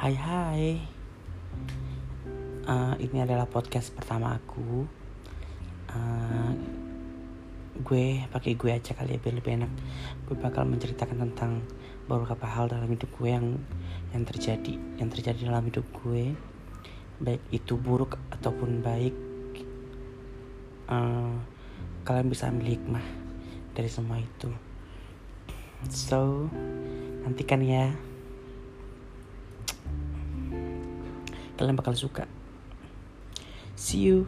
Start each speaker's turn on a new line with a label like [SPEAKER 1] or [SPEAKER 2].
[SPEAKER 1] Hai hai. Uh, Ini adalah podcast pertama aku. Uh, Gue pakai gue aja kali ya biar lebih enak. Gue bakal menceritakan tentang beberapa hal dalam hidup gue yang yang terjadi Yang terjadi dalam hidup gue. Baik itu buruk ataupun baik uh, Kalian bisa ambil hikmah dari semua itu. So nantikan ya kalian bakal suka. See you